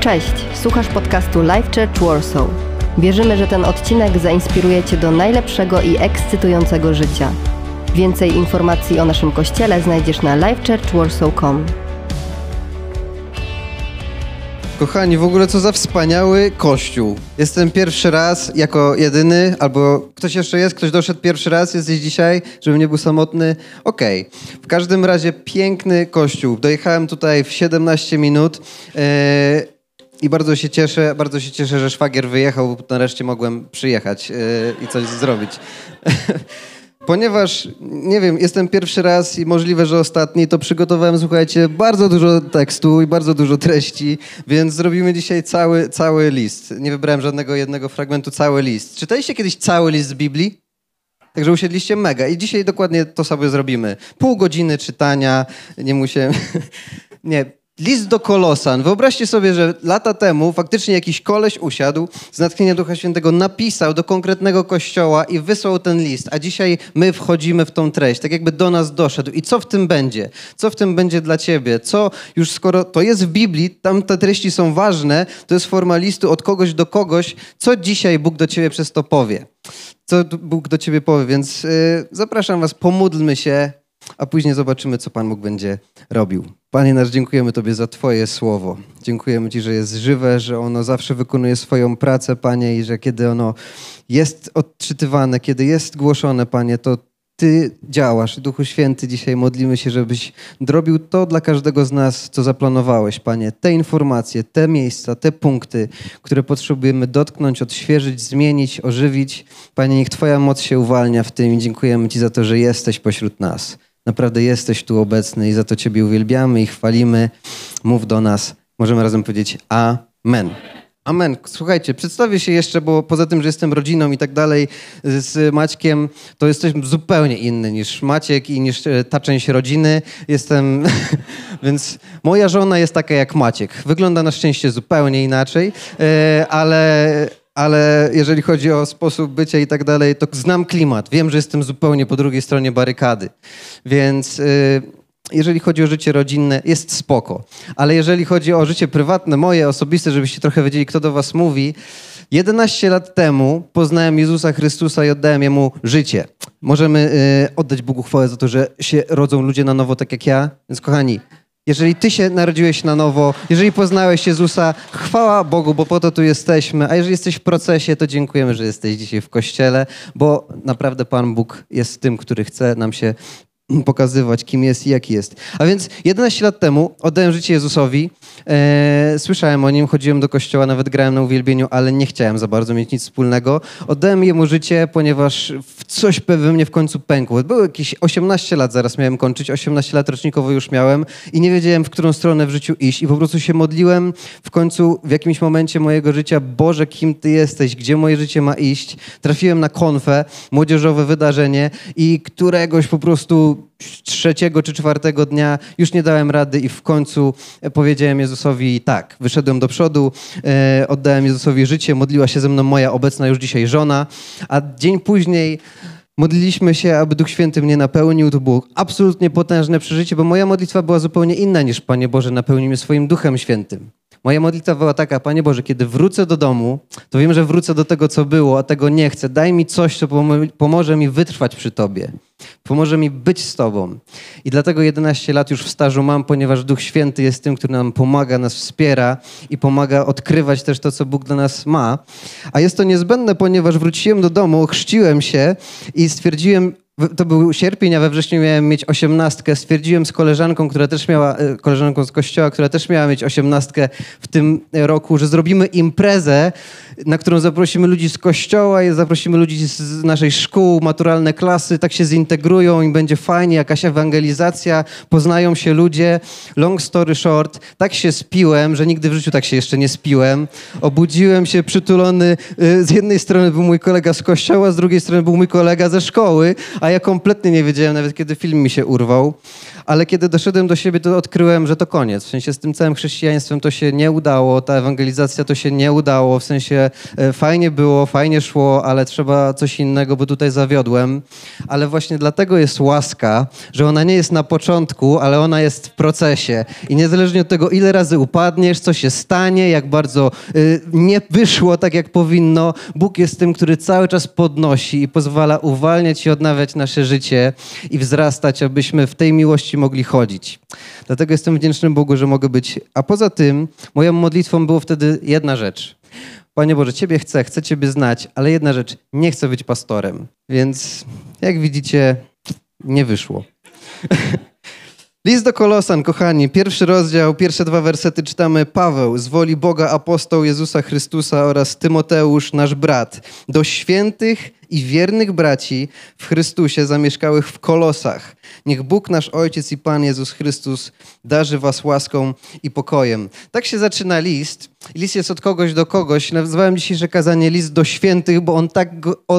Cześć, słuchasz podcastu Life Church Warsaw. Wierzymy, że ten odcinek zainspiruje Cię do najlepszego i ekscytującego życia. Więcej informacji o naszym kościele znajdziesz na lifechurchwarsaw.com. Kochani, w ogóle co za wspaniały kościół. Jestem pierwszy raz jako jedyny, albo ktoś jeszcze jest, ktoś doszedł pierwszy raz, jesteś dzisiaj, żebym nie był samotny. Okej. Okay. W każdym razie piękny kościół. Dojechałem tutaj w 17 minut. Yy, i bardzo się cieszę, bardzo się cieszę, że szwagier wyjechał, bo nareszcie mogłem przyjechać yy, i coś zrobić. Ponieważ, nie wiem, jestem pierwszy raz i możliwe, że ostatni, to przygotowałem, słuchajcie, bardzo dużo tekstu i bardzo dużo treści, więc zrobimy dzisiaj cały, cały list. Nie wybrałem żadnego jednego fragmentu, cały list. Czytaliście kiedyś cały list z Biblii? Także usiedliście mega i dzisiaj dokładnie to sobie zrobimy. Pół godziny czytania, nie musiałem... nie, List do Kolosan. Wyobraźcie sobie, że lata temu faktycznie jakiś koleś usiadł, z natchnienia Ducha Świętego napisał do konkretnego kościoła i wysłał ten list, a dzisiaj my wchodzimy w tą treść, tak jakby do nas doszedł. I co w tym będzie? Co w tym będzie dla ciebie? Co już skoro to jest w Biblii, tam te treści są ważne, to jest forma listu od kogoś do kogoś, co dzisiaj Bóg do ciebie przez to powie? Co Bóg do ciebie powie? Więc yy, zapraszam was, pomódlmy się, a później zobaczymy, co Pan Bóg będzie robił. Panie nasz, dziękujemy Tobie za Twoje słowo. Dziękujemy Ci, że jest żywe, że ono zawsze wykonuje swoją pracę, Panie, i że kiedy ono jest odczytywane, kiedy jest głoszone, Panie, to Ty działasz. Duchu Święty, dzisiaj modlimy się, żebyś drobił to dla każdego z nas, co zaplanowałeś, Panie. Te informacje, te miejsca, te punkty, które potrzebujemy dotknąć, odświeżyć, zmienić, ożywić. Panie, niech Twoja moc się uwalnia w tym i dziękujemy Ci za to, że jesteś pośród nas. Naprawdę jesteś tu obecny i za to Ciebie uwielbiamy i chwalimy. Mów do nas. Możemy razem powiedzieć Amen. Amen. Słuchajcie, przedstawię się jeszcze, bo poza tym, że jestem rodziną i tak dalej z Maćkiem, to jesteśmy zupełnie inny niż Maciek i niż e, ta część rodziny. Jestem, więc moja żona jest taka jak Maciek. Wygląda na szczęście zupełnie inaczej, e, ale ale jeżeli chodzi o sposób bycia i tak dalej, to znam klimat. Wiem, że jestem zupełnie po drugiej stronie barykady. Więc y, jeżeli chodzi o życie rodzinne, jest spoko. Ale jeżeli chodzi o życie prywatne, moje, osobiste, żebyście trochę wiedzieli, kto do was mówi, 11 lat temu poznałem Jezusa Chrystusa i oddałem Jemu życie. Możemy y, oddać Bogu chwałę za to, że się rodzą ludzie na nowo tak jak ja. Więc kochani, jeżeli Ty się narodziłeś na nowo, jeżeli poznałeś Jezusa, chwała Bogu, bo po to tu jesteśmy. A jeżeli jesteś w procesie, to dziękujemy, że jesteś dzisiaj w kościele, bo naprawdę Pan Bóg jest tym, który chce nam się pokazywać, kim jest i jaki jest. A więc 11 lat temu oddałem życie Jezusowi. E, słyszałem o nim, chodziłem do kościoła, nawet grałem na uwielbieniu, ale nie chciałem za bardzo mieć nic wspólnego. Oddałem jemu życie, ponieważ coś we mnie w końcu pękło. Było jakieś 18 lat, zaraz miałem kończyć, 18 lat rocznikowo już miałem i nie wiedziałem, w którą stronę w życiu iść i po prostu się modliłem w końcu w jakimś momencie mojego życia, Boże, kim Ty jesteś, gdzie moje życie ma iść. Trafiłem na konfę, młodzieżowe wydarzenie i któregoś po prostu trzeciego czy czwartego dnia już nie dałem rady i w końcu powiedziałem Jezusowi tak. Wyszedłem do przodu, e, oddałem Jezusowi życie, modliła się ze mną moja obecna już dzisiaj żona, a dzień później modliliśmy się, aby Duch Święty mnie napełnił. To było absolutnie potężne przeżycie, bo moja modlitwa była zupełnie inna niż Panie Boże, napełnij mnie swoim Duchem Świętym. Moja modlitwa była taka, Panie Boże, kiedy wrócę do domu, to wiem, że wrócę do tego, co było, a tego nie chcę. Daj mi coś, co pomoże mi wytrwać przy Tobie. Pomoże mi być z Tobą. I dlatego 11 lat już w stażu mam, ponieważ Duch Święty jest tym, który nam pomaga, nas wspiera i pomaga odkrywać też to, co Bóg dla nas ma. A jest to niezbędne, ponieważ wróciłem do domu, chrzciłem się i stwierdziłem, to był sierpień, a we wrześniu miałem mieć osiemnastkę. Stwierdziłem z koleżanką, która też miała, e, koleżanką z kościoła, która też miała mieć osiemnastkę w tym roku, że zrobimy imprezę, na którą zaprosimy ludzi z kościoła i zaprosimy ludzi z naszej szkół, maturalne klasy, tak się zintegrują i będzie fajnie, jakaś ewangelizacja, poznają się ludzie. Long story short, tak się spiłem, że nigdy w życiu tak się jeszcze nie spiłem. Obudziłem się przytulony, e, z jednej strony był mój kolega z kościoła, z drugiej strony był mój kolega ze szkoły, a ja kompletnie nie wiedziałem nawet, kiedy film mi się urwał. Ale kiedy doszedłem do siebie, to odkryłem, że to koniec. W sensie z tym całym chrześcijaństwem to się nie udało, ta ewangelizacja to się nie udało. W sensie e, fajnie było, fajnie szło, ale trzeba coś innego, bo tutaj zawiodłem. Ale właśnie dlatego jest łaska, że ona nie jest na początku, ale ona jest w procesie. I niezależnie od tego, ile razy upadniesz, co się stanie, jak bardzo y, nie wyszło tak, jak powinno, Bóg jest tym, który cały czas podnosi i pozwala uwalniać i odnawiać nasze życie i wzrastać, abyśmy w tej miłości mogli chodzić. Dlatego jestem wdzięczny Bogu, że mogę być. A poza tym, moją modlitwą było wtedy jedna rzecz. Panie Boże, Ciebie chcę, chcę Ciebie znać, ale jedna rzecz, nie chcę być pastorem. Więc jak widzicie, nie wyszło. List do Kolosan, kochani, pierwszy rozdział, pierwsze dwa wersety czytamy Paweł, z woli Boga apostoł Jezusa Chrystusa oraz Tymoteusz, nasz brat, do świętych i wiernych braci w Chrystusie zamieszkałych w Kolosach. Niech Bóg nasz Ojciec i Pan Jezus Chrystus darzy was łaską i pokojem. Tak się zaczyna list. List jest od kogoś do kogoś. Nazwałem dzisiejsze kazanie list do świętych, bo on tak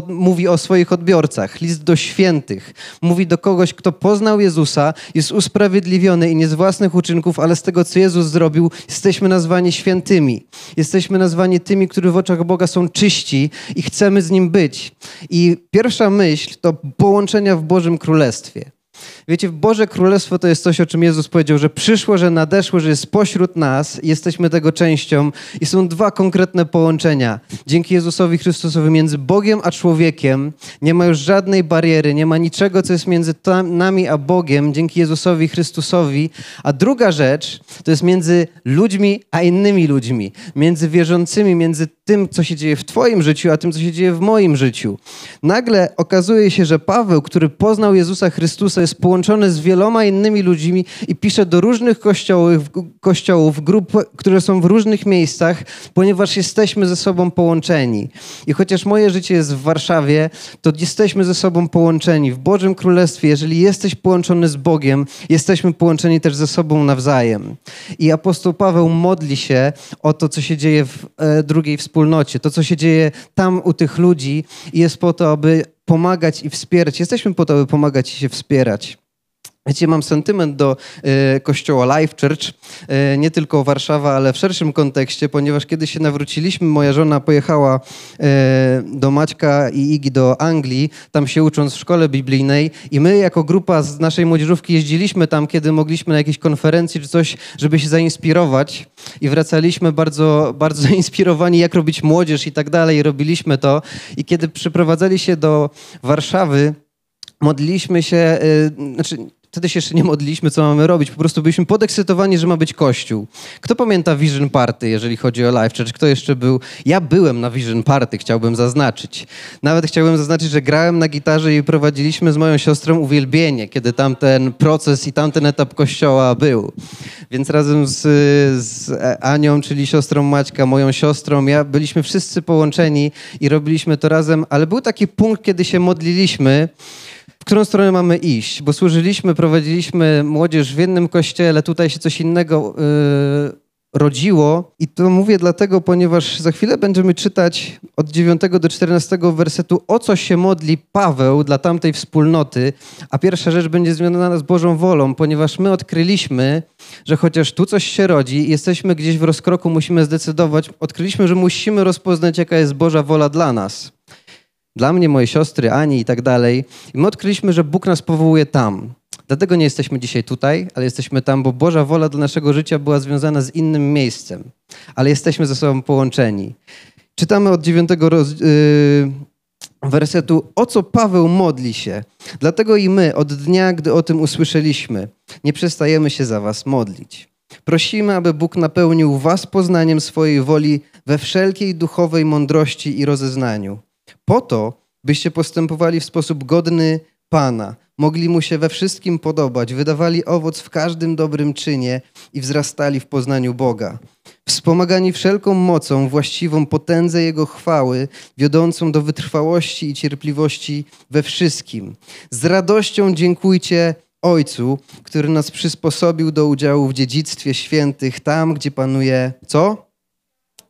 mówi o swoich odbiorcach. List do świętych. Mówi do kogoś, kto poznał Jezusa, jest usprawiedliwiony i nie z własnych uczynków, ale z tego, co Jezus zrobił, jesteśmy nazwani świętymi. Jesteśmy nazwani tymi, którzy w oczach Boga są czyści i chcemy z Nim być. I pierwsza myśl to połączenia w Bożym Królestwie. Wiecie, Boże Królestwo to jest coś, o czym Jezus powiedział, że przyszło, że nadeszło, że jest pośród nas, jesteśmy tego częścią i są dwa konkretne połączenia. Dzięki Jezusowi Chrystusowi między Bogiem a człowiekiem nie ma już żadnej bariery, nie ma niczego, co jest między nami a Bogiem, dzięki Jezusowi Chrystusowi. A druga rzecz to jest między ludźmi a innymi ludźmi, między wierzącymi, między tym, co się dzieje w Twoim życiu, a tym, co się dzieje w moim życiu. Nagle okazuje się, że Paweł, który poznał Jezusa Chrystusa, jest połączony z wieloma innymi ludźmi i pisze do różnych kościołów, kościołów, grup, które są w różnych miejscach, ponieważ jesteśmy ze sobą połączeni. I chociaż moje życie jest w Warszawie, to jesteśmy ze sobą połączeni. W Bożym Królestwie, jeżeli jesteś połączony z Bogiem, jesteśmy połączeni też ze sobą nawzajem. I apostoł Paweł modli się o to, co się dzieje w e, drugiej wspólnocie, to, co się dzieje tam u tych ludzi jest po to, aby pomagać i wspierać. Jesteśmy po to, by pomagać i się wspierać. Wiecie, mam sentyment do y, kościoła Life Church, y, nie tylko Warszawa, ale w szerszym kontekście, ponieważ kiedy się nawróciliśmy, moja żona pojechała y, do Maćka i Igi do Anglii, tam się ucząc w szkole biblijnej i my jako grupa z naszej młodzieżówki jeździliśmy tam, kiedy mogliśmy na jakiejś konferencji czy coś, żeby się zainspirować i wracaliśmy bardzo, bardzo zainspirowani, jak robić młodzież i tak dalej, robiliśmy to. I kiedy przyprowadzali się do Warszawy, modliliśmy się, znaczy wtedy się jeszcze nie modliliśmy, co mamy robić. Po prostu byliśmy podekscytowani, że ma być kościół. Kto pamięta Vision Party, jeżeli chodzi o Life Church? Kto jeszcze był? Ja byłem na Vision Party, chciałbym zaznaczyć. Nawet chciałbym zaznaczyć, że grałem na gitarze i prowadziliśmy z moją siostrą uwielbienie, kiedy tamten proces i tamten etap kościoła był. Więc razem z, z Anią, czyli siostrą Maćka, moją siostrą, ja byliśmy wszyscy połączeni i robiliśmy to razem, ale był taki punkt, kiedy się modliliśmy, w którą stronę mamy iść, bo służyliśmy, prowadziliśmy młodzież w jednym kościele, tutaj się coś innego yy, rodziło. I to mówię dlatego, ponieważ za chwilę będziemy czytać od 9 do 14 wersetu, o co się modli Paweł dla tamtej wspólnoty, a pierwsza rzecz będzie związana z Bożą wolą, ponieważ my odkryliśmy, że chociaż tu coś się rodzi, jesteśmy gdzieś w rozkroku, musimy zdecydować, odkryliśmy, że musimy rozpoznać, jaka jest Boża wola dla nas dla mnie, mojej siostry, Ani i tak dalej. I my odkryliśmy, że Bóg nas powołuje tam. Dlatego nie jesteśmy dzisiaj tutaj, ale jesteśmy tam, bo Boża wola dla naszego życia była związana z innym miejscem. Ale jesteśmy ze sobą połączeni. Czytamy od dziewiątego roz... yy, wersetu, o co Paweł modli się. Dlatego i my od dnia, gdy o tym usłyszeliśmy, nie przestajemy się za was modlić. Prosimy, aby Bóg napełnił was poznaniem swojej woli we wszelkiej duchowej mądrości i rozeznaniu po to, byście postępowali w sposób godny Pana, mogli mu się we wszystkim podobać, wydawali owoc w każdym dobrym czynie i wzrastali w poznaniu Boga. Wspomagani wszelką mocą, właściwą potędze Jego chwały, wiodącą do wytrwałości i cierpliwości we wszystkim. Z radością dziękujcie Ojcu, który nas przysposobił do udziału w dziedzictwie świętych, tam, gdzie panuje co?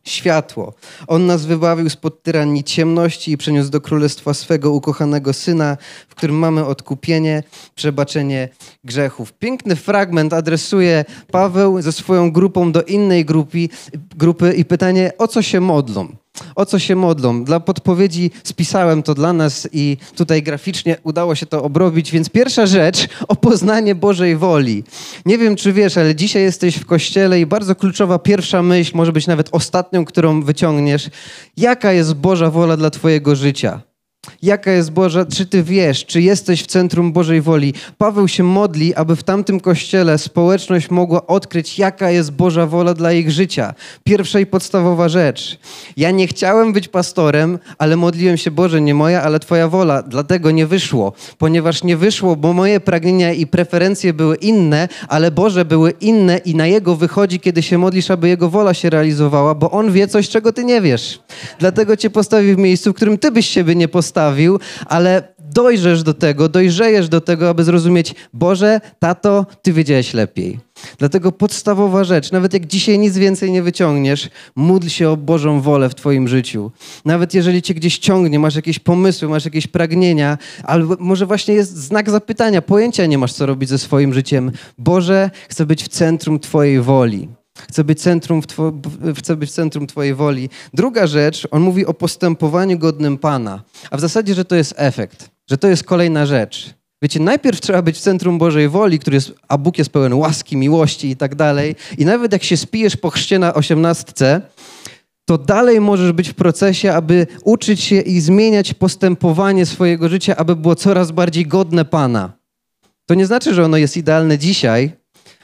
Światło. On nas wybawił spod tyranii ciemności i przeniósł do królestwa swego ukochanego Syna, w którym mamy odkupienie, przebaczenie grzechów. Piękny fragment adresuje Paweł ze swoją grupą do innej grupy, grupy i pytanie, o co się modlą? O co się modlą? Dla podpowiedzi spisałem to dla nas i tutaj graficznie udało się to obrobić, więc pierwsza rzecz o poznanie Bożej woli. Nie wiem, czy wiesz, ale dzisiaj jesteś w kościele i bardzo kluczowa pierwsza myśl, może być nawet ostatnią, którą wyciągniesz. Jaka jest Boża wola dla Twojego życia? Jaka jest Boża, czy ty wiesz, czy jesteś w centrum Bożej woli? Paweł się modli, aby w tamtym kościele społeczność mogła odkryć, jaka jest Boża wola dla ich życia. Pierwsza i podstawowa rzecz. Ja nie chciałem być pastorem, ale modliłem się, Boże, nie moja, ale Twoja wola. Dlatego nie wyszło, ponieważ nie wyszło, bo moje pragnienia i preferencje były inne, ale Boże były inne i na Jego wychodzi, kiedy się modlisz, aby Jego wola się realizowała, bo On wie coś, czego Ty nie wiesz. Dlatego Cię postawi w miejscu, w którym Ty byś siebie nie postawił postawił, ale dojrzesz do tego, dojrzejesz do tego, aby zrozumieć, Boże, tato, Ty wiedziałeś lepiej. Dlatego podstawowa rzecz, nawet jak dzisiaj nic więcej nie wyciągniesz, módl się o Bożą wolę w Twoim życiu. Nawet jeżeli Cię gdzieś ciągnie, masz jakieś pomysły, masz jakieś pragnienia, albo może właśnie jest znak zapytania, pojęcia nie masz, co robić ze swoim życiem. Boże, chcę być w centrum Twojej woli. Chcę być, centrum w two, chcę być centrum Twojej woli. Druga rzecz, on mówi o postępowaniu godnym Pana. A w zasadzie, że to jest efekt, że to jest kolejna rzecz. Wiecie, najpierw trzeba być w centrum Bożej woli, który jest, a Bóg jest pełen łaski, miłości i tak dalej. I nawet jak się spijesz po chrzcie na osiemnastce, to dalej możesz być w procesie, aby uczyć się i zmieniać postępowanie swojego życia, aby było coraz bardziej godne Pana. To nie znaczy, że ono jest idealne dzisiaj,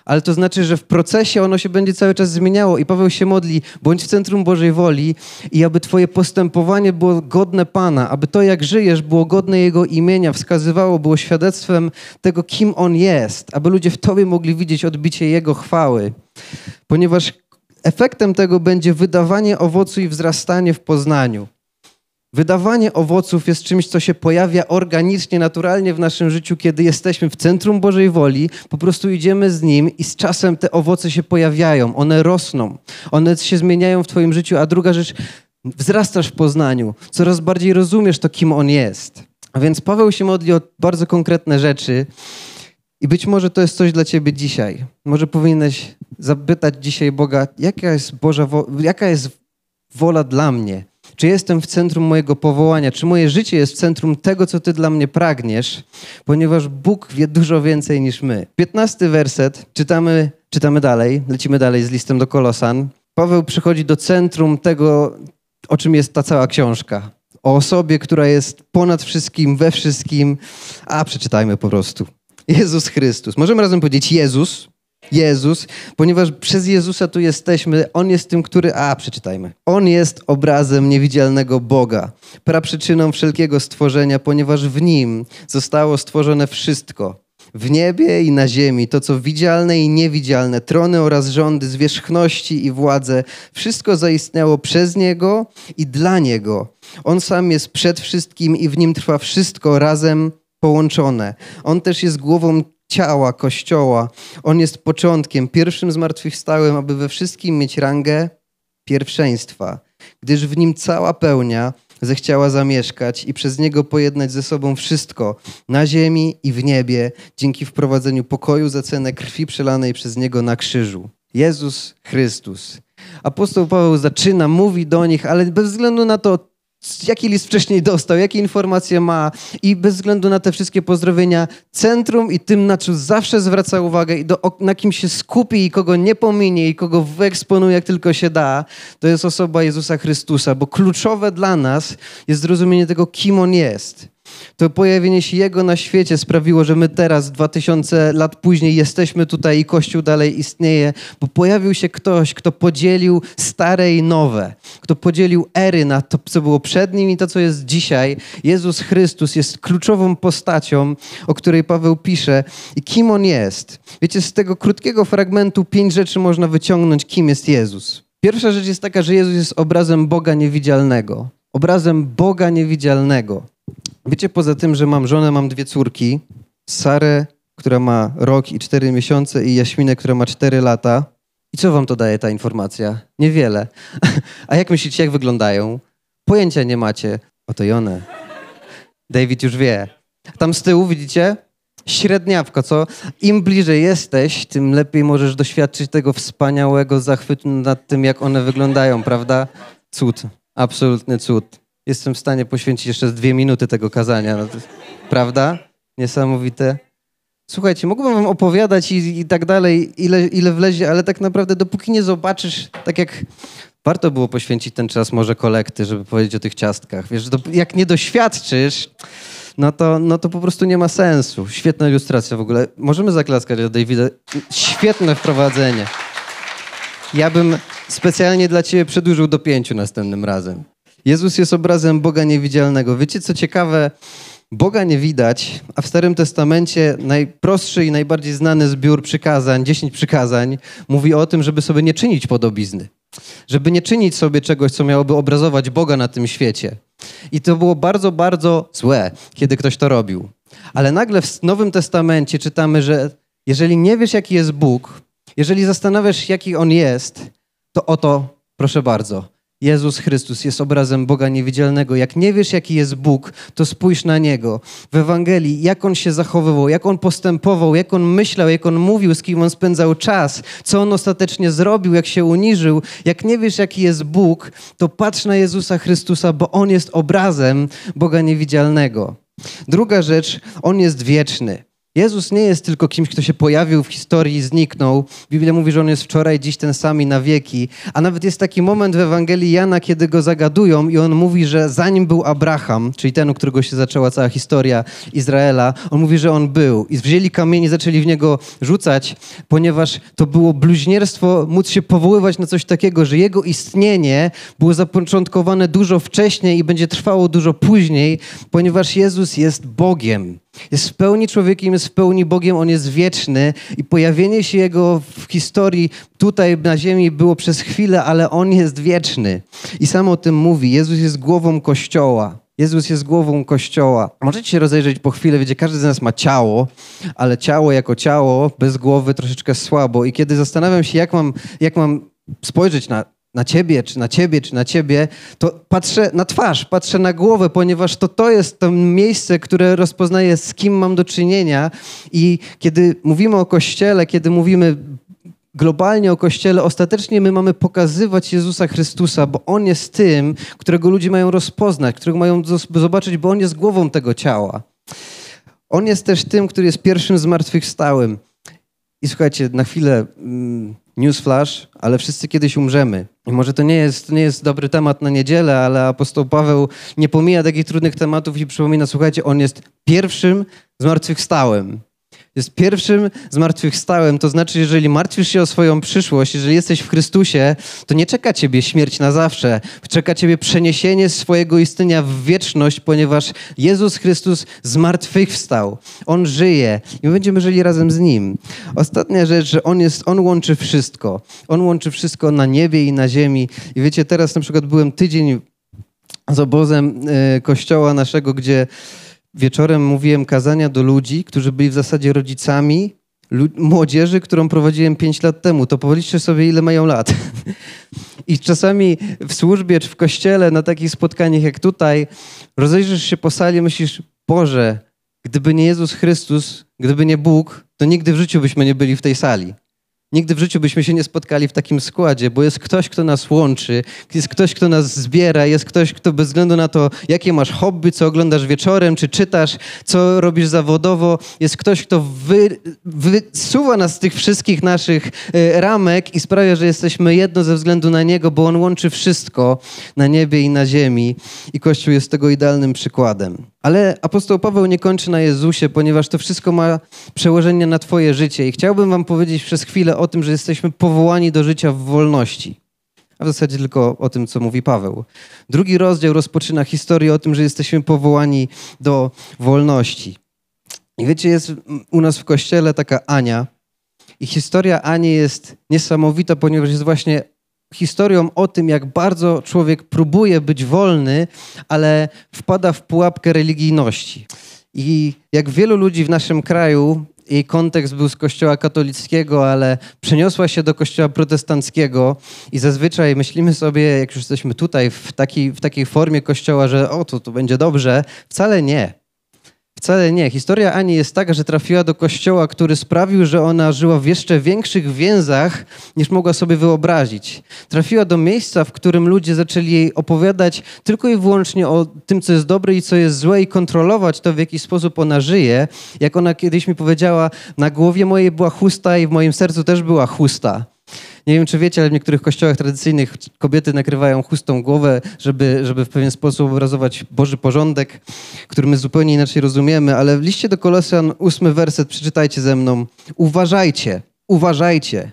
ale to znaczy, że w procesie ono się będzie cały czas zmieniało i Paweł się modli, bądź w centrum Bożej woli i aby twoje postępowanie było godne Pana, aby to, jak żyjesz, było godne Jego imienia, wskazywało, było świadectwem tego, kim On jest, aby ludzie w tobie mogli widzieć odbicie Jego chwały. Ponieważ efektem tego będzie wydawanie owocu i wzrastanie w poznaniu. Wydawanie owoców jest czymś, co się pojawia organicznie, naturalnie w naszym życiu, kiedy jesteśmy w centrum Bożej woli, po prostu idziemy z Nim i z czasem te owoce się pojawiają, one rosną, one się zmieniają w Twoim życiu. A druga rzecz, wzrastasz w poznaniu, coraz bardziej rozumiesz to, kim On jest. A więc Paweł się modli o bardzo konkretne rzeczy i być może to jest coś dla Ciebie dzisiaj. Może powinieneś zapytać dzisiaj Boga, jaka jest Boża, jaka jest wola dla mnie? Czy jestem w centrum mojego powołania? Czy moje życie jest w centrum tego, co Ty dla mnie pragniesz? Ponieważ Bóg wie dużo więcej niż my. Piętnasty werset, czytamy, czytamy dalej, lecimy dalej z listem do Kolosan. Paweł przychodzi do centrum tego, o czym jest ta cała książka. O osobie, która jest ponad wszystkim, we wszystkim. A przeczytajmy po prostu. Jezus Chrystus. Możemy razem powiedzieć Jezus, Jezus, ponieważ przez Jezusa tu jesteśmy. On jest tym, który. A, przeczytajmy. On jest obrazem niewidzialnego Boga, praprzyczyną wszelkiego stworzenia, ponieważ w nim zostało stworzone wszystko. W niebie i na ziemi, to co widzialne i niewidzialne, trony oraz rządy, zwierzchności i władze, wszystko zaistniało przez Niego i dla Niego. On sam jest przed wszystkim i w nim trwa wszystko razem połączone. On też jest głową ciała, Kościoła. On jest początkiem, pierwszym zmartwychwstałym, aby we wszystkim mieć rangę pierwszeństwa, gdyż w nim cała pełnia zechciała zamieszkać i przez niego pojednać ze sobą wszystko na ziemi i w niebie, dzięki wprowadzeniu pokoju za cenę krwi przelanej przez niego na krzyżu. Jezus Chrystus. Apostoł Paweł zaczyna, mówi do nich, ale bez względu na to, jaki list wcześniej dostał, jakie informacje ma i bez względu na te wszystkie pozdrowienia, centrum i tym, na czym zawsze zwraca uwagę i do, na kim się skupi i kogo nie pominie i kogo wyeksponuje jak tylko się da, to jest osoba Jezusa Chrystusa, bo kluczowe dla nas jest zrozumienie tego, kim On jest. To pojawienie się Jego na świecie sprawiło, że my teraz, 2000 lat później, jesteśmy tutaj i Kościół dalej istnieje, bo pojawił się ktoś, kto podzielił stare i nowe, kto podzielił ery na to, co było przed nim i to, co jest dzisiaj. Jezus Chrystus jest kluczową postacią, o której Paweł pisze i kim On jest. Wiecie, z tego krótkiego fragmentu pięć rzeczy można wyciągnąć, kim jest Jezus. Pierwsza rzecz jest taka, że Jezus jest obrazem Boga niewidzialnego. Obrazem Boga niewidzialnego. Wiecie, poza tym, że mam żonę, mam dwie córki. Sarę, która ma rok i cztery miesiące i Jaśminę, która ma cztery lata. I co wam to daje ta informacja? Niewiele. A jak myślicie, jak wyglądają? Pojęcia nie macie. Oto i one. David już wie. Tam z tyłu widzicie? Średniawko, co? Im bliżej jesteś, tym lepiej możesz doświadczyć tego wspaniałego zachwytu nad tym, jak one wyglądają, prawda? Cud. Absolutny cud. Jestem w stanie poświęcić jeszcze dwie minuty tego kazania. No prawda? Niesamowite. Słuchajcie, mógłbym wam opowiadać i, i tak dalej, ile, ile wlezie, ale tak naprawdę dopóki nie zobaczysz, tak jak warto było poświęcić ten czas może kolekty, żeby powiedzieć o tych ciastkach. Wiesz, do, jak nie doświadczysz, no to, no to po prostu nie ma sensu. Świetna ilustracja w ogóle. Możemy zaklaskać dla Davida. Świetne wprowadzenie. Ja bym specjalnie dla ciebie przedłużył do pięciu następnym razem. Jezus jest obrazem Boga niewidzialnego. Wiecie, co ciekawe? Boga nie widać, a w Starym Testamencie najprostszy i najbardziej znany zbiór przykazań, dziesięć przykazań, mówi o tym, żeby sobie nie czynić podobizny. Żeby nie czynić sobie czegoś, co miałoby obrazować Boga na tym świecie. I to było bardzo, bardzo złe, kiedy ktoś to robił. Ale nagle w Nowym Testamencie czytamy, że jeżeli nie wiesz, jaki jest Bóg, jeżeli zastanawiasz, jaki On jest, to oto, proszę bardzo, Jezus Chrystus jest obrazem Boga niewidzialnego. Jak nie wiesz, jaki jest Bóg, to spójrz na Niego. W Ewangelii, jak On się zachowywał, jak On postępował, jak On myślał, jak On mówił, z kim On spędzał czas, co On ostatecznie zrobił, jak się uniżył. Jak nie wiesz, jaki jest Bóg, to patrz na Jezusa Chrystusa, bo On jest obrazem Boga niewidzialnego. Druga rzecz, On jest wieczny. Jezus nie jest tylko kimś, kto się pojawił w historii i zniknął. Biblia mówi, że on jest wczoraj, dziś ten sam i na wieki. A nawet jest taki moment w Ewangelii Jana, kiedy go zagadują i on mówi, że zanim był Abraham, czyli ten, u którego się zaczęła cała historia Izraela, on mówi, że on był. I wzięli kamienie i zaczęli w niego rzucać, ponieważ to było bluźnierstwo móc się powoływać na coś takiego, że jego istnienie było zapoczątkowane dużo wcześniej i będzie trwało dużo później, ponieważ Jezus jest Bogiem. Jest w pełni człowiekiem, jest w pełni Bogiem, on jest wieczny i pojawienie się jego w historii tutaj na ziemi było przez chwilę, ale on jest wieczny. I sam o tym mówi. Jezus jest głową Kościoła. Jezus jest głową Kościoła. Możecie się rozejrzeć po chwilę, wiecie, każdy z nas ma ciało, ale ciało jako ciało, bez głowy troszeczkę słabo. I kiedy zastanawiam się, jak mam, jak mam spojrzeć na na ciebie, czy na ciebie, czy na ciebie, to patrzę na twarz, patrzę na głowę, ponieważ to to jest to miejsce, które rozpoznaje, z kim mam do czynienia. I kiedy mówimy o Kościele, kiedy mówimy globalnie o Kościele, ostatecznie my mamy pokazywać Jezusa Chrystusa, bo On jest tym, którego ludzie mają rozpoznać, którego mają zobaczyć, bo On jest głową tego ciała. On jest też tym, który jest pierwszym zmartwychwstałym. I słuchajcie, na chwilę mm, newsflash, ale wszyscy kiedyś umrzemy. I może to nie jest, to nie jest dobry temat na niedzielę, ale apostoł Paweł nie pomija takich trudnych tematów i przypomina, słuchajcie, on jest pierwszym zmartwychwstałym jest pierwszym zmartwychwstałym. To znaczy, jeżeli martwisz się o swoją przyszłość, jeżeli jesteś w Chrystusie, to nie czeka ciebie śmierć na zawsze. Czeka ciebie przeniesienie swojego istnienia w wieczność, ponieważ Jezus Chrystus zmartwychwstał. On żyje i my będziemy żyli razem z Nim. Ostatnia rzecz, że On, jest, on łączy wszystko. On łączy wszystko na niebie i na ziemi. I wiecie, teraz na przykład byłem tydzień z obozem y, kościoła naszego, gdzie wieczorem mówiłem kazania do ludzi, którzy byli w zasadzie rodzicami młodzieży, którą prowadziłem 5 lat temu. To policzcie sobie, ile mają lat. I czasami w służbie czy w kościele, na takich spotkaniach jak tutaj, rozejrzysz się po sali, myślisz, Boże, gdyby nie Jezus Chrystus, gdyby nie Bóg, to nigdy w życiu byśmy nie byli w tej sali. Nigdy w życiu byśmy się nie spotkali w takim składzie, bo jest ktoś, kto nas łączy, jest ktoś, kto nas zbiera, jest ktoś, kto bez względu na to, jakie masz hobby, co oglądasz wieczorem, czy czytasz, co robisz zawodowo, jest ktoś, kto wy, wysuwa nas z tych wszystkich naszych e, ramek i sprawia, że jesteśmy jedno ze względu na Niego, bo On łączy wszystko na niebie i na ziemi i Kościół jest tego idealnym przykładem. Ale apostoł Paweł nie kończy na Jezusie, ponieważ to wszystko ma przełożenie na Twoje życie. I chciałbym Wam powiedzieć przez chwilę o tym, że jesteśmy powołani do życia w wolności. A w zasadzie tylko o tym, co mówi Paweł. Drugi rozdział rozpoczyna historię o tym, że jesteśmy powołani do wolności. I wiecie, jest u nas w kościele taka Ania. I historia Ani jest niesamowita, ponieważ jest właśnie historią o tym, jak bardzo człowiek próbuje być wolny, ale wpada w pułapkę religijności. I jak wielu ludzi w naszym kraju, jej kontekst był z kościoła katolickiego, ale przeniosła się do kościoła protestanckiego i zazwyczaj myślimy sobie, jak już jesteśmy tutaj w takiej, w takiej formie kościoła, że o, to, to będzie dobrze. Wcale nie. Wcale nie. Historia Ani jest taka, że trafiła do kościoła, który sprawił, że ona żyła w jeszcze większych więzach, niż mogła sobie wyobrazić. Trafiła do miejsca, w którym ludzie zaczęli jej opowiadać tylko i wyłącznie o tym, co jest dobre i co jest złe, i kontrolować to, w jaki sposób ona żyje. Jak ona kiedyś mi powiedziała, na głowie mojej była chusta i w moim sercu też była chusta. Nie wiem, czy wiecie, ale w niektórych kościołach tradycyjnych kobiety nakrywają chustą głowę, żeby, żeby w pewien sposób obrazować Boży porządek, który my zupełnie inaczej rozumiemy, ale w liście do Kolosjan, ósmy werset, przeczytajcie ze mną. Uważajcie, uważajcie,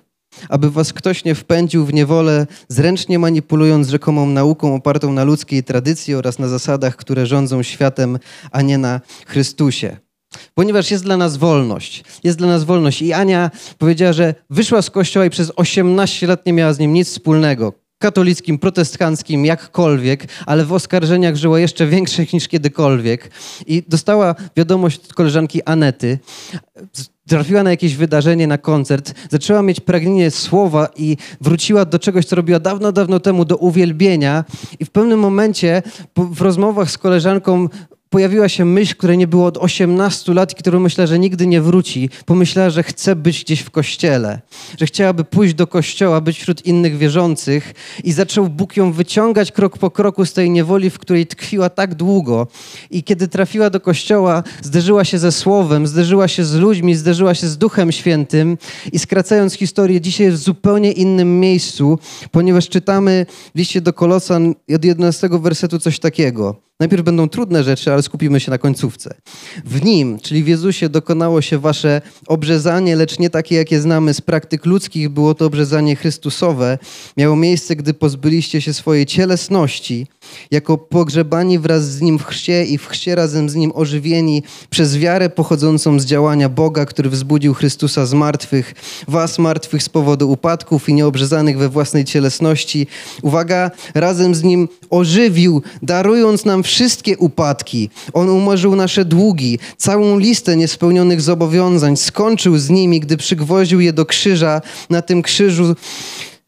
aby was ktoś nie wpędził w niewolę, zręcznie manipulując rzekomą nauką opartą na ludzkiej tradycji oraz na zasadach, które rządzą światem, a nie na Chrystusie. Ponieważ jest dla nas wolność. Jest dla nas wolność. I Ania powiedziała, że wyszła z kościoła i przez 18 lat nie miała z nim nic wspólnego. Katolickim, protestanckim, jakkolwiek, ale w oskarżeniach żyła jeszcze większych niż kiedykolwiek. I dostała wiadomość od koleżanki Anety. Trafiła na jakieś wydarzenie, na koncert, zaczęła mieć pragnienie słowa i wróciła do czegoś, co robiła dawno, dawno temu, do uwielbienia. I w pewnym momencie w rozmowach z koleżanką pojawiła się myśl, której nie było od 18 lat i którą myślę, że nigdy nie wróci. Pomyślała, że chce być gdzieś w kościele, że chciałaby pójść do kościoła, być wśród innych wierzących i zaczął Bóg ją wyciągać krok po kroku z tej niewoli, w której tkwiła tak długo. I kiedy trafiła do kościoła, zderzyła się ze Słowem, zderzyła się z ludźmi, zderzyła się z Duchem Świętym i skracając historię, dzisiaj jest w zupełnie innym miejscu, ponieważ czytamy w liście do Kolosan od 11 wersetu coś takiego. Najpierw będą trudne rzeczy, ale skupimy się na końcówce. W nim, czyli w Jezusie, dokonało się wasze obrzezanie, lecz nie takie, jakie znamy z praktyk ludzkich. Było to obrzezanie Chrystusowe. Miało miejsce, gdy pozbyliście się swojej cielesności, jako pogrzebani wraz z Nim w chrzcie i w chrzcie razem z Nim ożywieni przez wiarę pochodzącą z działania Boga, który wzbudził Chrystusa z martwych, was martwych z powodu upadków i nieobrzezanych we własnej cielesności. Uwaga, razem z Nim ożywił, darując nam wszystkie upadki. On umorzył nasze długi, całą listę niespełnionych zobowiązań, skończył z nimi, gdy przygwoził je do krzyża. Na tym krzyżu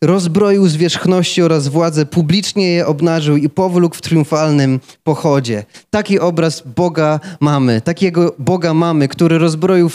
rozbroił zwierzchności oraz władzę, publicznie je obnażył i powlókł w triumfalnym pochodzie. Taki obraz Boga mamy, takiego Boga mamy, który rozbroił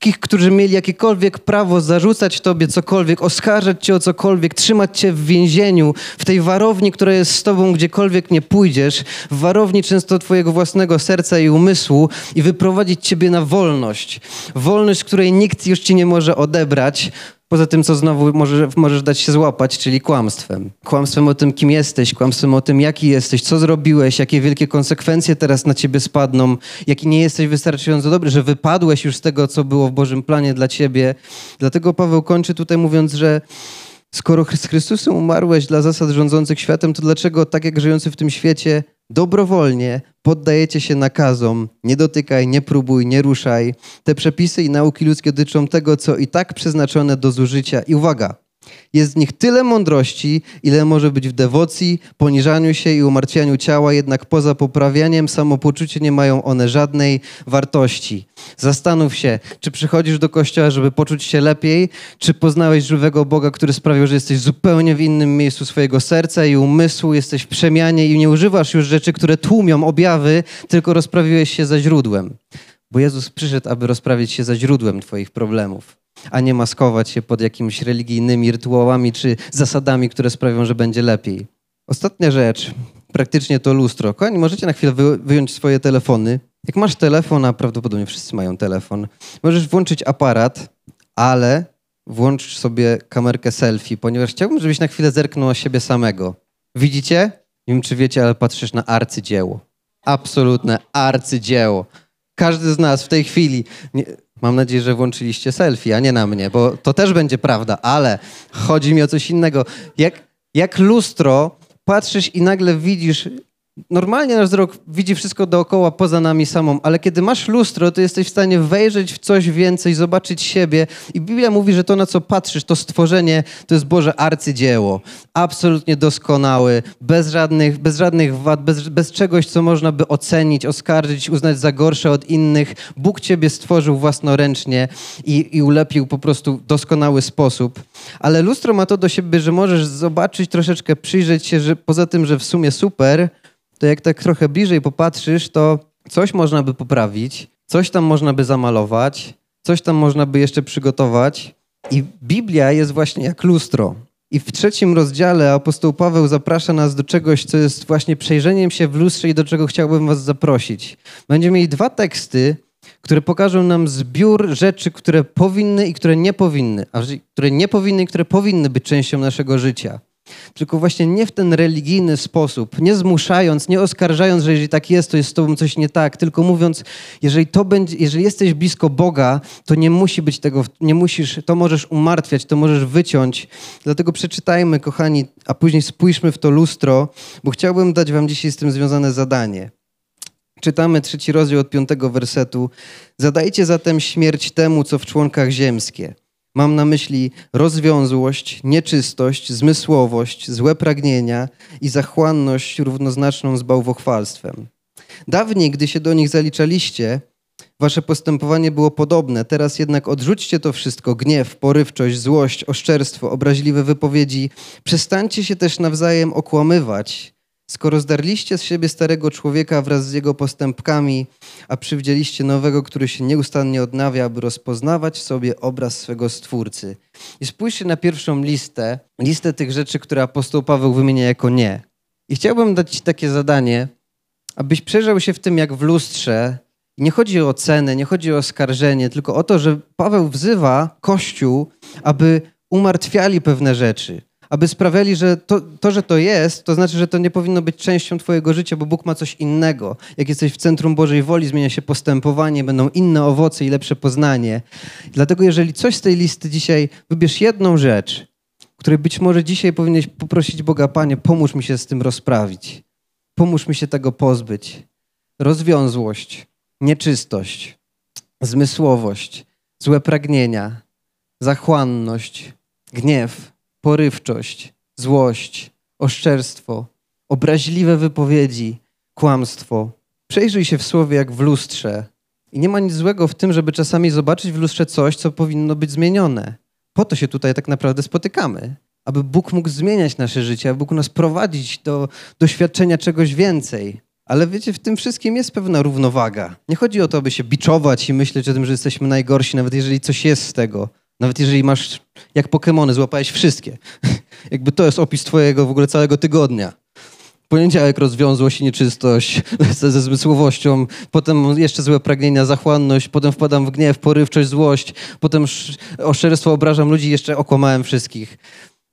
wszystkich, którzy mieli jakiekolwiek prawo zarzucać Tobie cokolwiek, oskarżać Cię o cokolwiek, trzymać Cię w więzieniu, w tej warowni, która jest z Tobą gdziekolwiek nie pójdziesz, w warowni często Twojego własnego serca i umysłu i wyprowadzić Ciebie na wolność. Wolność, której nikt już Ci nie może odebrać, Poza tym, co znowu możesz, dać się złapać, czyli kłamstwem. Kłamstwem o tym, kim jesteś, kłamstwem o tym, jaki jesteś, co zrobiłeś, jakie wielkie konsekwencje teraz na ciebie spadną, jaki nie jesteś wystarczająco dobry, że wypadłeś już z tego, co było w Bożym planie dla ciebie. Dlatego Paweł kończy tutaj mówiąc, że skoro z Chrystusem umarłeś dla zasad rządzących światem, to dlaczego tak jak żyjący w tym świecie dobrowolnie poddajecie się nakazom, nie dotykaj, nie próbuj, nie ruszaj. Te przepisy i nauki ludzkie dotyczą tego, co i tak przeznaczone do zużycia. I uwaga, jest w nich tyle mądrości, ile może być w dewocji, poniżaniu się i umartwianiu ciała, jednak poza poprawianiem samopoczucia nie mają one żadnej wartości. Zastanów się, czy przychodzisz do kościoła, żeby poczuć się lepiej, czy poznałeś żywego Boga, który sprawił, że jesteś zupełnie w innym miejscu swojego serca i umysłu, jesteś w przemianie i nie używasz już rzeczy, które tłumią objawy, tylko rozprawiłeś się za źródłem. Bo Jezus przyszedł, aby rozprawić się za źródłem Twoich problemów a nie maskować się pod jakimiś religijnymi rytuałami czy zasadami, które sprawią, że będzie lepiej. Ostatnia rzecz, praktycznie to lustro. Kochani, możecie na chwilę wyjąć swoje telefony. Jak masz telefon, a prawdopodobnie wszyscy mają telefon, możesz włączyć aparat, ale włącz sobie kamerkę selfie, ponieważ chciałbym, żebyś na chwilę zerknął na siebie samego. Widzicie? Nie wiem, czy wiecie, ale patrzysz na arcydzieło. Absolutne arcydzieło. Każdy z nas w tej chwili... Nie, Mam nadzieję, że włączyliście selfie, a nie na mnie, bo to też będzie prawda, ale chodzi mi o coś innego. Jak, jak lustro patrzysz i nagle widzisz Normalnie nasz wzrok widzi wszystko dookoła, poza nami samą, ale kiedy masz lustro, to jesteś w stanie wejrzeć w coś więcej, zobaczyć siebie. I Biblia mówi, że to, na co patrzysz, to stworzenie, to jest Boże arcydzieło. Absolutnie doskonały, bez żadnych, bez żadnych wad, bez, bez czegoś, co można by ocenić, oskarżyć, uznać za gorsze od innych. Bóg ciebie stworzył własnoręcznie i, i ulepił po prostu w doskonały sposób. Ale lustro ma to do siebie, że możesz zobaczyć, troszeczkę przyjrzeć się, że poza tym, że w sumie super, to jak tak trochę bliżej popatrzysz, to coś można by poprawić, coś tam można by zamalować, coś tam można by jeszcze przygotować. I Biblia jest właśnie jak lustro. I w trzecim rozdziale apostoł Paweł zaprasza nas do czegoś, co jest właśnie przejrzeniem się w lustrze i do czego chciałbym was zaprosić. Będziemy mieli dwa teksty, które pokażą nam zbiór rzeczy, które powinny i które nie powinny, a które nie powinny i które powinny być częścią naszego życia tylko właśnie nie w ten religijny sposób, nie zmuszając, nie oskarżając, że jeżeli tak jest, to jest z tobą coś nie tak, tylko mówiąc, jeżeli to będzie, jeżeli jesteś blisko Boga, to nie musi być tego, nie musisz, to możesz umartwiać, to możesz wyciąć. Dlatego przeczytajmy, kochani, a później spójrzmy w to lustro, bo chciałbym dać wam dzisiaj z tym związane zadanie. Czytamy trzeci rozdział od piątego wersetu. Zadajcie zatem śmierć temu, co w członkach ziemskie – Mam na myśli rozwiązłość, nieczystość, zmysłowość, złe pragnienia i zachłanność równoznaczną z bałwochwalstwem. Dawniej, gdy się do nich zaliczaliście, wasze postępowanie było podobne. Teraz jednak odrzućcie to wszystko: gniew, porywczość, złość, oszczerstwo, obraźliwe wypowiedzi. Przestańcie się też nawzajem okłamywać. Skoro zdarliście z siebie starego człowieka wraz z jego postępkami, a przywdzieliście nowego, który się nieustannie odnawia, aby rozpoznawać sobie obraz swego Stwórcy. I spójrzcie na pierwszą listę, listę tych rzeczy, które apostoł Paweł wymienia jako nie. I chciałbym dać Ci takie zadanie, abyś przejrzał się w tym jak w lustrze. Nie chodzi o cenę, nie chodzi o oskarżenie, tylko o to, że Paweł wzywa Kościół, aby umartwiali pewne rzeczy aby sprawiali, że to, to, że to jest, to znaczy, że to nie powinno być częścią Twojego życia, bo Bóg ma coś innego. Jak jesteś w centrum Bożej woli, zmienia się postępowanie, będą inne owoce i lepsze poznanie. Dlatego, jeżeli coś z tej listy dzisiaj, wybierz jedną rzecz, której być może dzisiaj powinieneś poprosić Boga, Panie, pomóż mi się z tym rozprawić. Pomóż mi się tego pozbyć. Rozwiązłość, nieczystość, zmysłowość, złe pragnienia, zachłanność, gniew porywczość, złość, oszczerstwo, obraźliwe wypowiedzi, kłamstwo. Przejrzyj się w słowie jak w lustrze. I nie ma nic złego w tym, żeby czasami zobaczyć w lustrze coś, co powinno być zmienione. Po to się tutaj tak naprawdę spotykamy. Aby Bóg mógł zmieniać nasze życie, aby Bóg nas prowadzić do doświadczenia czegoś więcej. Ale wiecie, w tym wszystkim jest pewna równowaga. Nie chodzi o to, aby się biczować i myśleć o tym, że jesteśmy najgorsi, nawet jeżeli coś jest z tego. Nawet jeżeli masz, jak Pokémony, złapałeś wszystkie. Jakby to jest opis twojego w ogóle całego tygodnia. Poniedziałek rozwiązłość i nieczystość ze, ze zmysłowością, potem jeszcze złe pragnienia, zachłanność, potem wpadam w gniew, porywczość, złość, potem oszczerstwo obrażam ludzi, jeszcze okłamałem wszystkich.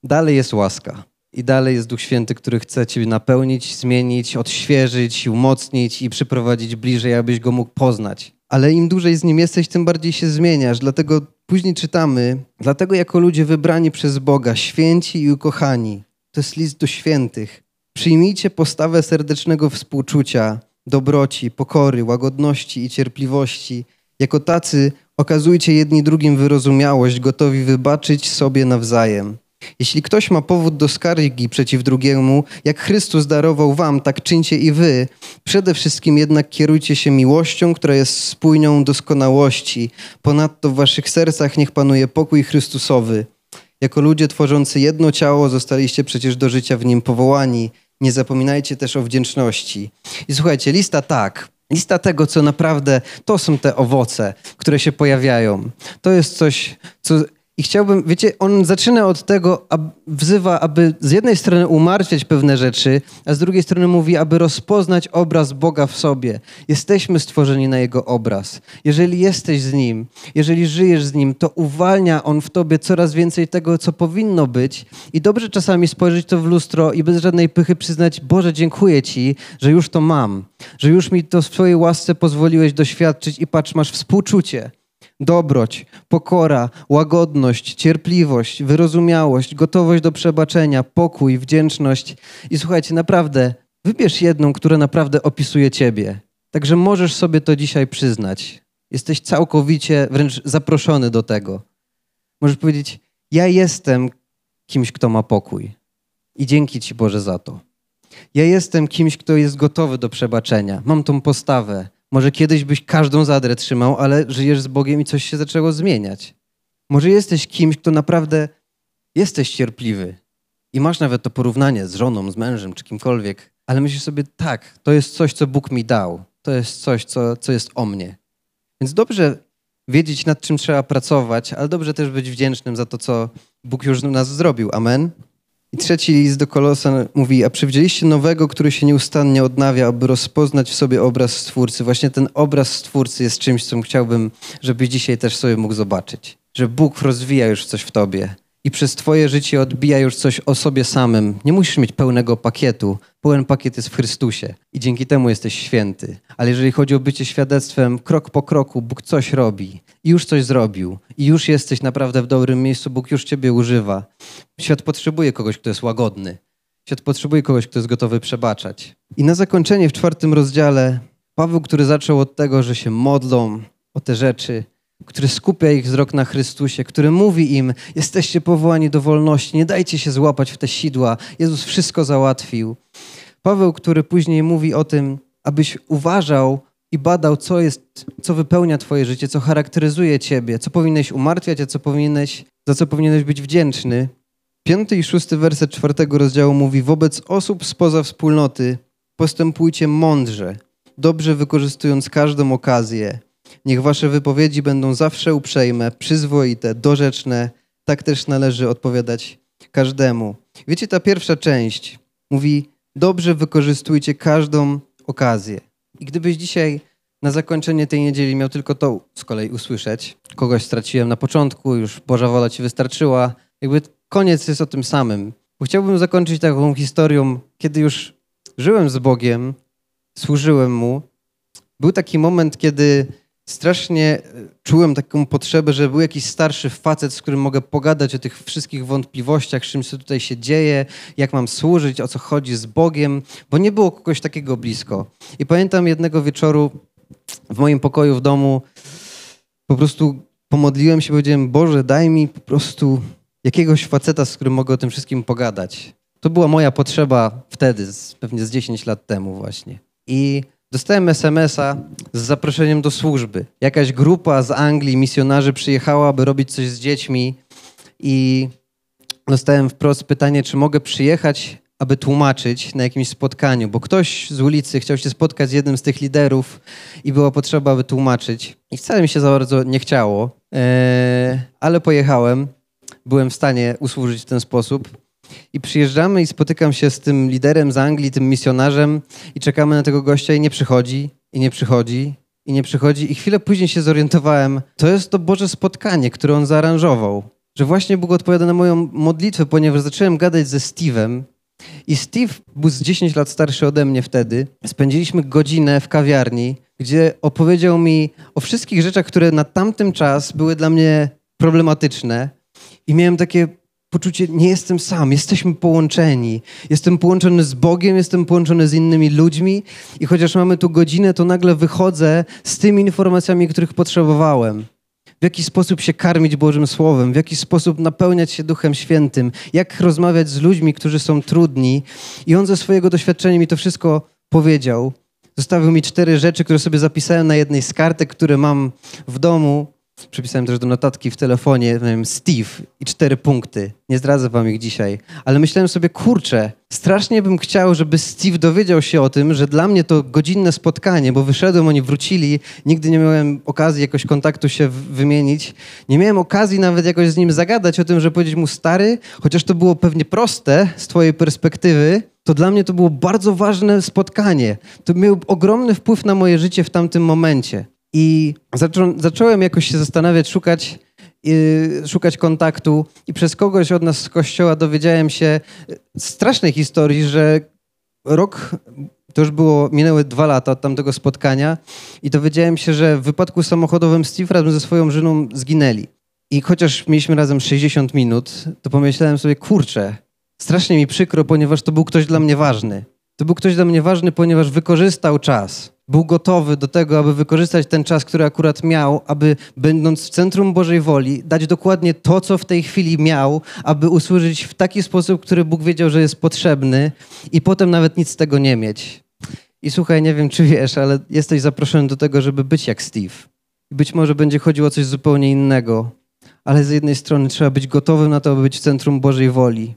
Dalej jest łaska. I dalej jest Duch Święty, który chce Ciebie napełnić, zmienić, odświeżyć, umocnić i przyprowadzić bliżej, abyś go mógł poznać. Ale im dłużej z nim jesteś, tym bardziej się zmieniasz. Dlatego później czytamy, dlatego jako ludzie wybrani przez Boga, święci i ukochani, to jest list do świętych, przyjmijcie postawę serdecznego współczucia, dobroci, pokory, łagodności i cierpliwości. Jako tacy okazujcie jedni drugim wyrozumiałość, gotowi wybaczyć sobie nawzajem. Jeśli ktoś ma powód do skargi przeciw drugiemu, jak Chrystus darował wam, tak czyńcie i wy. Przede wszystkim jednak kierujcie się miłością, która jest spójnią doskonałości. Ponadto w waszych sercach niech panuje pokój Chrystusowy. Jako ludzie tworzący jedno ciało zostaliście przecież do życia w nim powołani. Nie zapominajcie też o wdzięczności. I słuchajcie, lista tak. Lista tego, co naprawdę to są te owoce, które się pojawiają. To jest coś, co i chciałbym, wiecie, on zaczyna od tego, wzywa, aby z jednej strony umartwiać pewne rzeczy, a z drugiej strony mówi, aby rozpoznać obraz Boga w sobie. Jesteśmy stworzeni na Jego obraz. Jeżeli jesteś z Nim, jeżeli żyjesz z Nim, to uwalnia On w tobie coraz więcej tego, co powinno być. I dobrze czasami spojrzeć to w lustro i bez żadnej pychy przyznać, Boże, dziękuję Ci, że już to mam, że już mi to w Twojej łasce pozwoliłeś doświadczyć i patrz, masz współczucie dobroć, pokora, łagodność, cierpliwość, wyrozumiałość, gotowość do przebaczenia, pokój, wdzięczność. I słuchajcie, naprawdę Wybierz jedną, która naprawdę opisuje ciebie. Także możesz sobie to dzisiaj przyznać. Jesteś całkowicie wręcz zaproszony do tego. Możesz powiedzieć: Ja jestem kimś, kto ma pokój. I dzięki Ci Boże za to. Ja jestem kimś, kto jest gotowy do przebaczenia. Mam tą postawę. Może kiedyś byś każdą zadrę trzymał, ale żyjesz z Bogiem i coś się zaczęło zmieniać. Może jesteś kimś, kto naprawdę jesteś cierpliwy i masz nawet to porównanie z żoną, z mężem czy kimkolwiek, ale myślisz sobie, tak, to jest coś, co Bóg mi dał. To jest coś, co, co jest o mnie. Więc dobrze wiedzieć, nad czym trzeba pracować, ale dobrze też być wdzięcznym za to, co Bóg już nas zrobił. Amen. I trzeci list do Kolosa mówi, a przywdzieliście nowego, który się nieustannie odnawia, aby rozpoznać w sobie obraz Stwórcy. Właśnie ten obraz Stwórcy jest czymś, co chciałbym, żebyś dzisiaj też sobie mógł zobaczyć. Że Bóg rozwija już coś w tobie i przez twoje życie odbija już coś o sobie samym. Nie musisz mieć pełnego pakietu. Pełen pakiet jest w Chrystusie i dzięki temu jesteś święty. Ale jeżeli chodzi o bycie świadectwem, krok po kroku Bóg coś robi już coś zrobił i już jesteś naprawdę w dobrym miejscu, Bóg już ciebie używa. Świat potrzebuje kogoś, kto jest łagodny. Świat potrzebuje kogoś, kto jest gotowy przebaczać. I na zakończenie w czwartym rozdziale Paweł, który zaczął od tego, że się modlą o te rzeczy, który skupia ich wzrok na Chrystusie, który mówi im: Jesteście powołani do wolności, nie dajcie się złapać w te sidła. Jezus wszystko załatwił. Paweł, który później mówi o tym, abyś uważał i badał, co jest, co wypełnia Twoje życie, co charakteryzuje Ciebie, co powinieneś umartwiać, a co powinieneś, za co powinieneś być wdzięczny. Piąty i szósty werset czwartego rozdziału mówi: Wobec osób spoza wspólnoty postępujcie mądrze, dobrze wykorzystując każdą okazję Niech wasze wypowiedzi będą zawsze uprzejme, przyzwoite, dorzeczne. Tak też należy odpowiadać każdemu. Wiecie, ta pierwsza część mówi: dobrze wykorzystujcie każdą okazję. I gdybyś dzisiaj na zakończenie tej niedzieli miał tylko to z kolei usłyszeć, kogoś straciłem na początku, już Boża wola ci wystarczyła, jakby koniec jest o tym samym. Chciałbym zakończyć taką historią, kiedy już żyłem z Bogiem, służyłem Mu. Był taki moment, kiedy strasznie e, czułem taką potrzebę, że był jakiś starszy facet, z którym mogę pogadać o tych wszystkich wątpliwościach, czym się tutaj się dzieje, jak mam służyć, o co chodzi z Bogiem, bo nie było kogoś takiego blisko. I pamiętam jednego wieczoru w moim pokoju w domu, po prostu pomodliłem się, powiedziałem, Boże, daj mi po prostu jakiegoś faceta, z którym mogę o tym wszystkim pogadać. To była moja potrzeba wtedy, pewnie z 10 lat temu właśnie. I Dostałem SMS-a z zaproszeniem do służby. Jakaś grupa z Anglii, misjonarzy przyjechała, aby robić coś z dziećmi i dostałem wprost pytanie, czy mogę przyjechać, aby tłumaczyć na jakimś spotkaniu, bo ktoś z ulicy chciał się spotkać z jednym z tych liderów i była potrzeba, aby tłumaczyć. I wcale mi się za bardzo nie chciało, eee, ale pojechałem. Byłem w stanie usłużyć w ten sposób. I przyjeżdżamy i spotykam się z tym liderem z Anglii, tym misjonarzem i czekamy na tego gościa i nie przychodzi, i nie przychodzi, i nie przychodzi. I chwilę później się zorientowałem, to jest to Boże spotkanie, które on zaaranżował. Że właśnie Bóg odpowiada na moją modlitwę, ponieważ zacząłem gadać ze Steve'em i Steve był z 10 lat starszy ode mnie wtedy. Spędziliśmy godzinę w kawiarni, gdzie opowiedział mi o wszystkich rzeczach, które na tamtym czas były dla mnie problematyczne. I miałem takie poczucie, nie jestem sam, jesteśmy połączeni. Jestem połączony z Bogiem, jestem połączony z innymi ludźmi i chociaż mamy tu godzinę, to nagle wychodzę z tymi informacjami, których potrzebowałem. W jaki sposób się karmić Bożym Słowem, w jaki sposób napełniać się Duchem Świętym, jak rozmawiać z ludźmi, którzy są trudni. I on ze swojego doświadczenia mi to wszystko powiedział. Zostawił mi cztery rzeczy, które sobie zapisałem na jednej z kartek, które mam w domu Przypisałem też do notatki w telefonie, wiem, Steve i cztery punkty. Nie zdradzę wam ich dzisiaj. Ale myślałem sobie, kurczę, strasznie bym chciał, żeby Steve dowiedział się o tym, że dla mnie to godzinne spotkanie, bo wyszedłem, oni wrócili, nigdy nie miałem okazji jakoś kontaktu się wymienić. Nie miałem okazji nawet jakoś z nim zagadać o tym, że powiedzieć mu stary, chociaż to było pewnie proste z twojej perspektywy, to dla mnie to było bardzo ważne spotkanie. To miał ogromny wpływ na moje życie w tamtym momencie. I zaczą, zacząłem jakoś się zastanawiać, szukać, yy, szukać kontaktu i przez kogoś od nas z kościoła dowiedziałem się strasznej historii, że rok, to już było, minęły dwa lata od tamtego spotkania i dowiedziałem się, że w wypadku samochodowym Steve razem ze swoją żoną zginęli. I chociaż mieliśmy razem 60 minut, to pomyślałem sobie, kurczę, strasznie mi przykro, ponieważ to był ktoś dla mnie ważny. To był ktoś dla mnie ważny, ponieważ wykorzystał czas. Był gotowy do tego, aby wykorzystać ten czas, który akurat miał, aby będąc w centrum Bożej woli, dać dokładnie to, co w tej chwili miał, aby usłużyć w taki sposób, który Bóg wiedział, że jest potrzebny i potem nawet nic z tego nie mieć. I słuchaj, nie wiem, czy wiesz, ale jesteś zaproszony do tego, żeby być jak Steve. I być może będzie chodziło o coś zupełnie innego, ale z jednej strony trzeba być gotowym na to, aby być w centrum Bożej woli,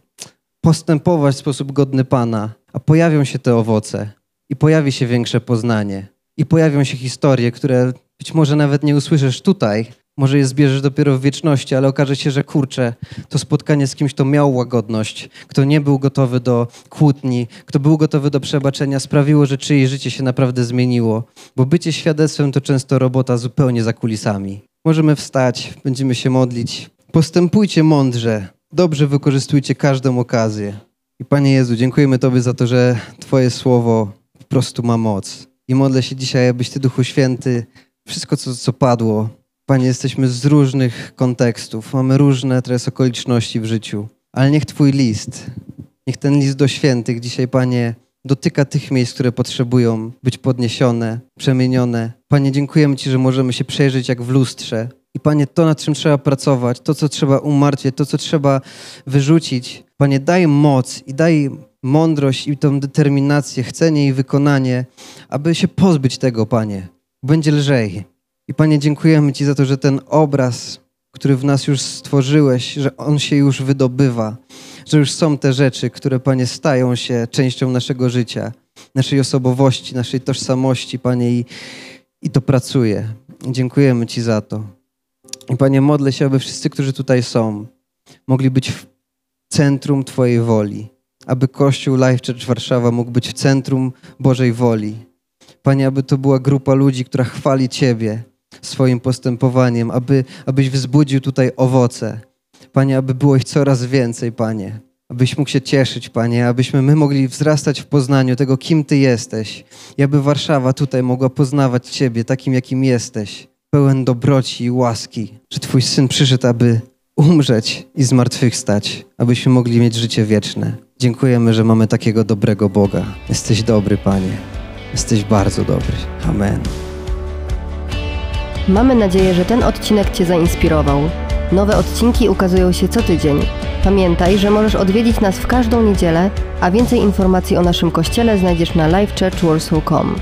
postępować w sposób godny Pana, a pojawią się te owoce i pojawi się większe poznanie i pojawią się historie, które być może nawet nie usłyszysz tutaj, może je zbierzesz dopiero w wieczności, ale okaże się, że kurczę, to spotkanie z kimś, kto miał łagodność, kto nie był gotowy do kłótni, kto był gotowy do przebaczenia, sprawiło, że czyjeś życie się naprawdę zmieniło. Bo bycie świadectwem to często robota zupełnie za kulisami. Możemy wstać, będziemy się modlić. Postępujcie mądrze, dobrze wykorzystujcie każdą okazję. I Panie Jezu, dziękujemy Tobie za to, że Twoje słowo prostu ma moc. I modlę się dzisiaj, abyś Ty, Duchu Święty, wszystko, co, co padło, Panie, jesteśmy z różnych kontekstów, mamy różne teraz okoliczności w życiu, ale niech Twój list, niech ten list do świętych dzisiaj, Panie, dotyka tych miejsc, które potrzebują być podniesione, przemienione. Panie, dziękujemy Ci, że możemy się przejrzeć jak w lustrze. I Panie, to, nad czym trzeba pracować, to, co trzeba umartwić, to, co trzeba wyrzucić, Panie, daj moc i daj mądrość i tą determinację, chcenie i wykonanie, aby się pozbyć tego, Panie. Będzie lżej. I Panie, dziękujemy Ci za to, że ten obraz, który w nas już stworzyłeś, że on się już wydobywa, że już są te rzeczy, które, Panie, stają się częścią naszego życia, naszej osobowości, naszej tożsamości, Panie, i, i to pracuje. Dziękujemy Ci za to. I Panie, modlę się, aby wszyscy, którzy tutaj są, mogli być w centrum Twojej woli, aby Kościół Life Church Warszawa mógł być w centrum Bożej woli. Panie, aby to była grupa ludzi, która chwali Ciebie swoim postępowaniem, aby, abyś wzbudził tutaj owoce. Panie, aby było ich coraz więcej, Panie. Abyś mógł się cieszyć, Panie, abyśmy my mogli wzrastać w poznaniu tego, kim Ty jesteś. I aby Warszawa tutaj mogła poznawać Ciebie takim, jakim jesteś. Pełen dobroci i łaski, że Twój Syn przyszedł, aby umrzeć i zmartwychwstać, abyśmy mogli mieć życie wieczne. Dziękujemy, że mamy takiego dobrego Boga. Jesteś dobry, Panie. Jesteś bardzo dobry. Amen. Mamy nadzieję, że ten odcinek Cię zainspirował. Nowe odcinki ukazują się co tydzień. Pamiętaj, że możesz odwiedzić nas w każdą niedzielę, a więcej informacji o naszym kościele znajdziesz na livechurchwarsaw.com.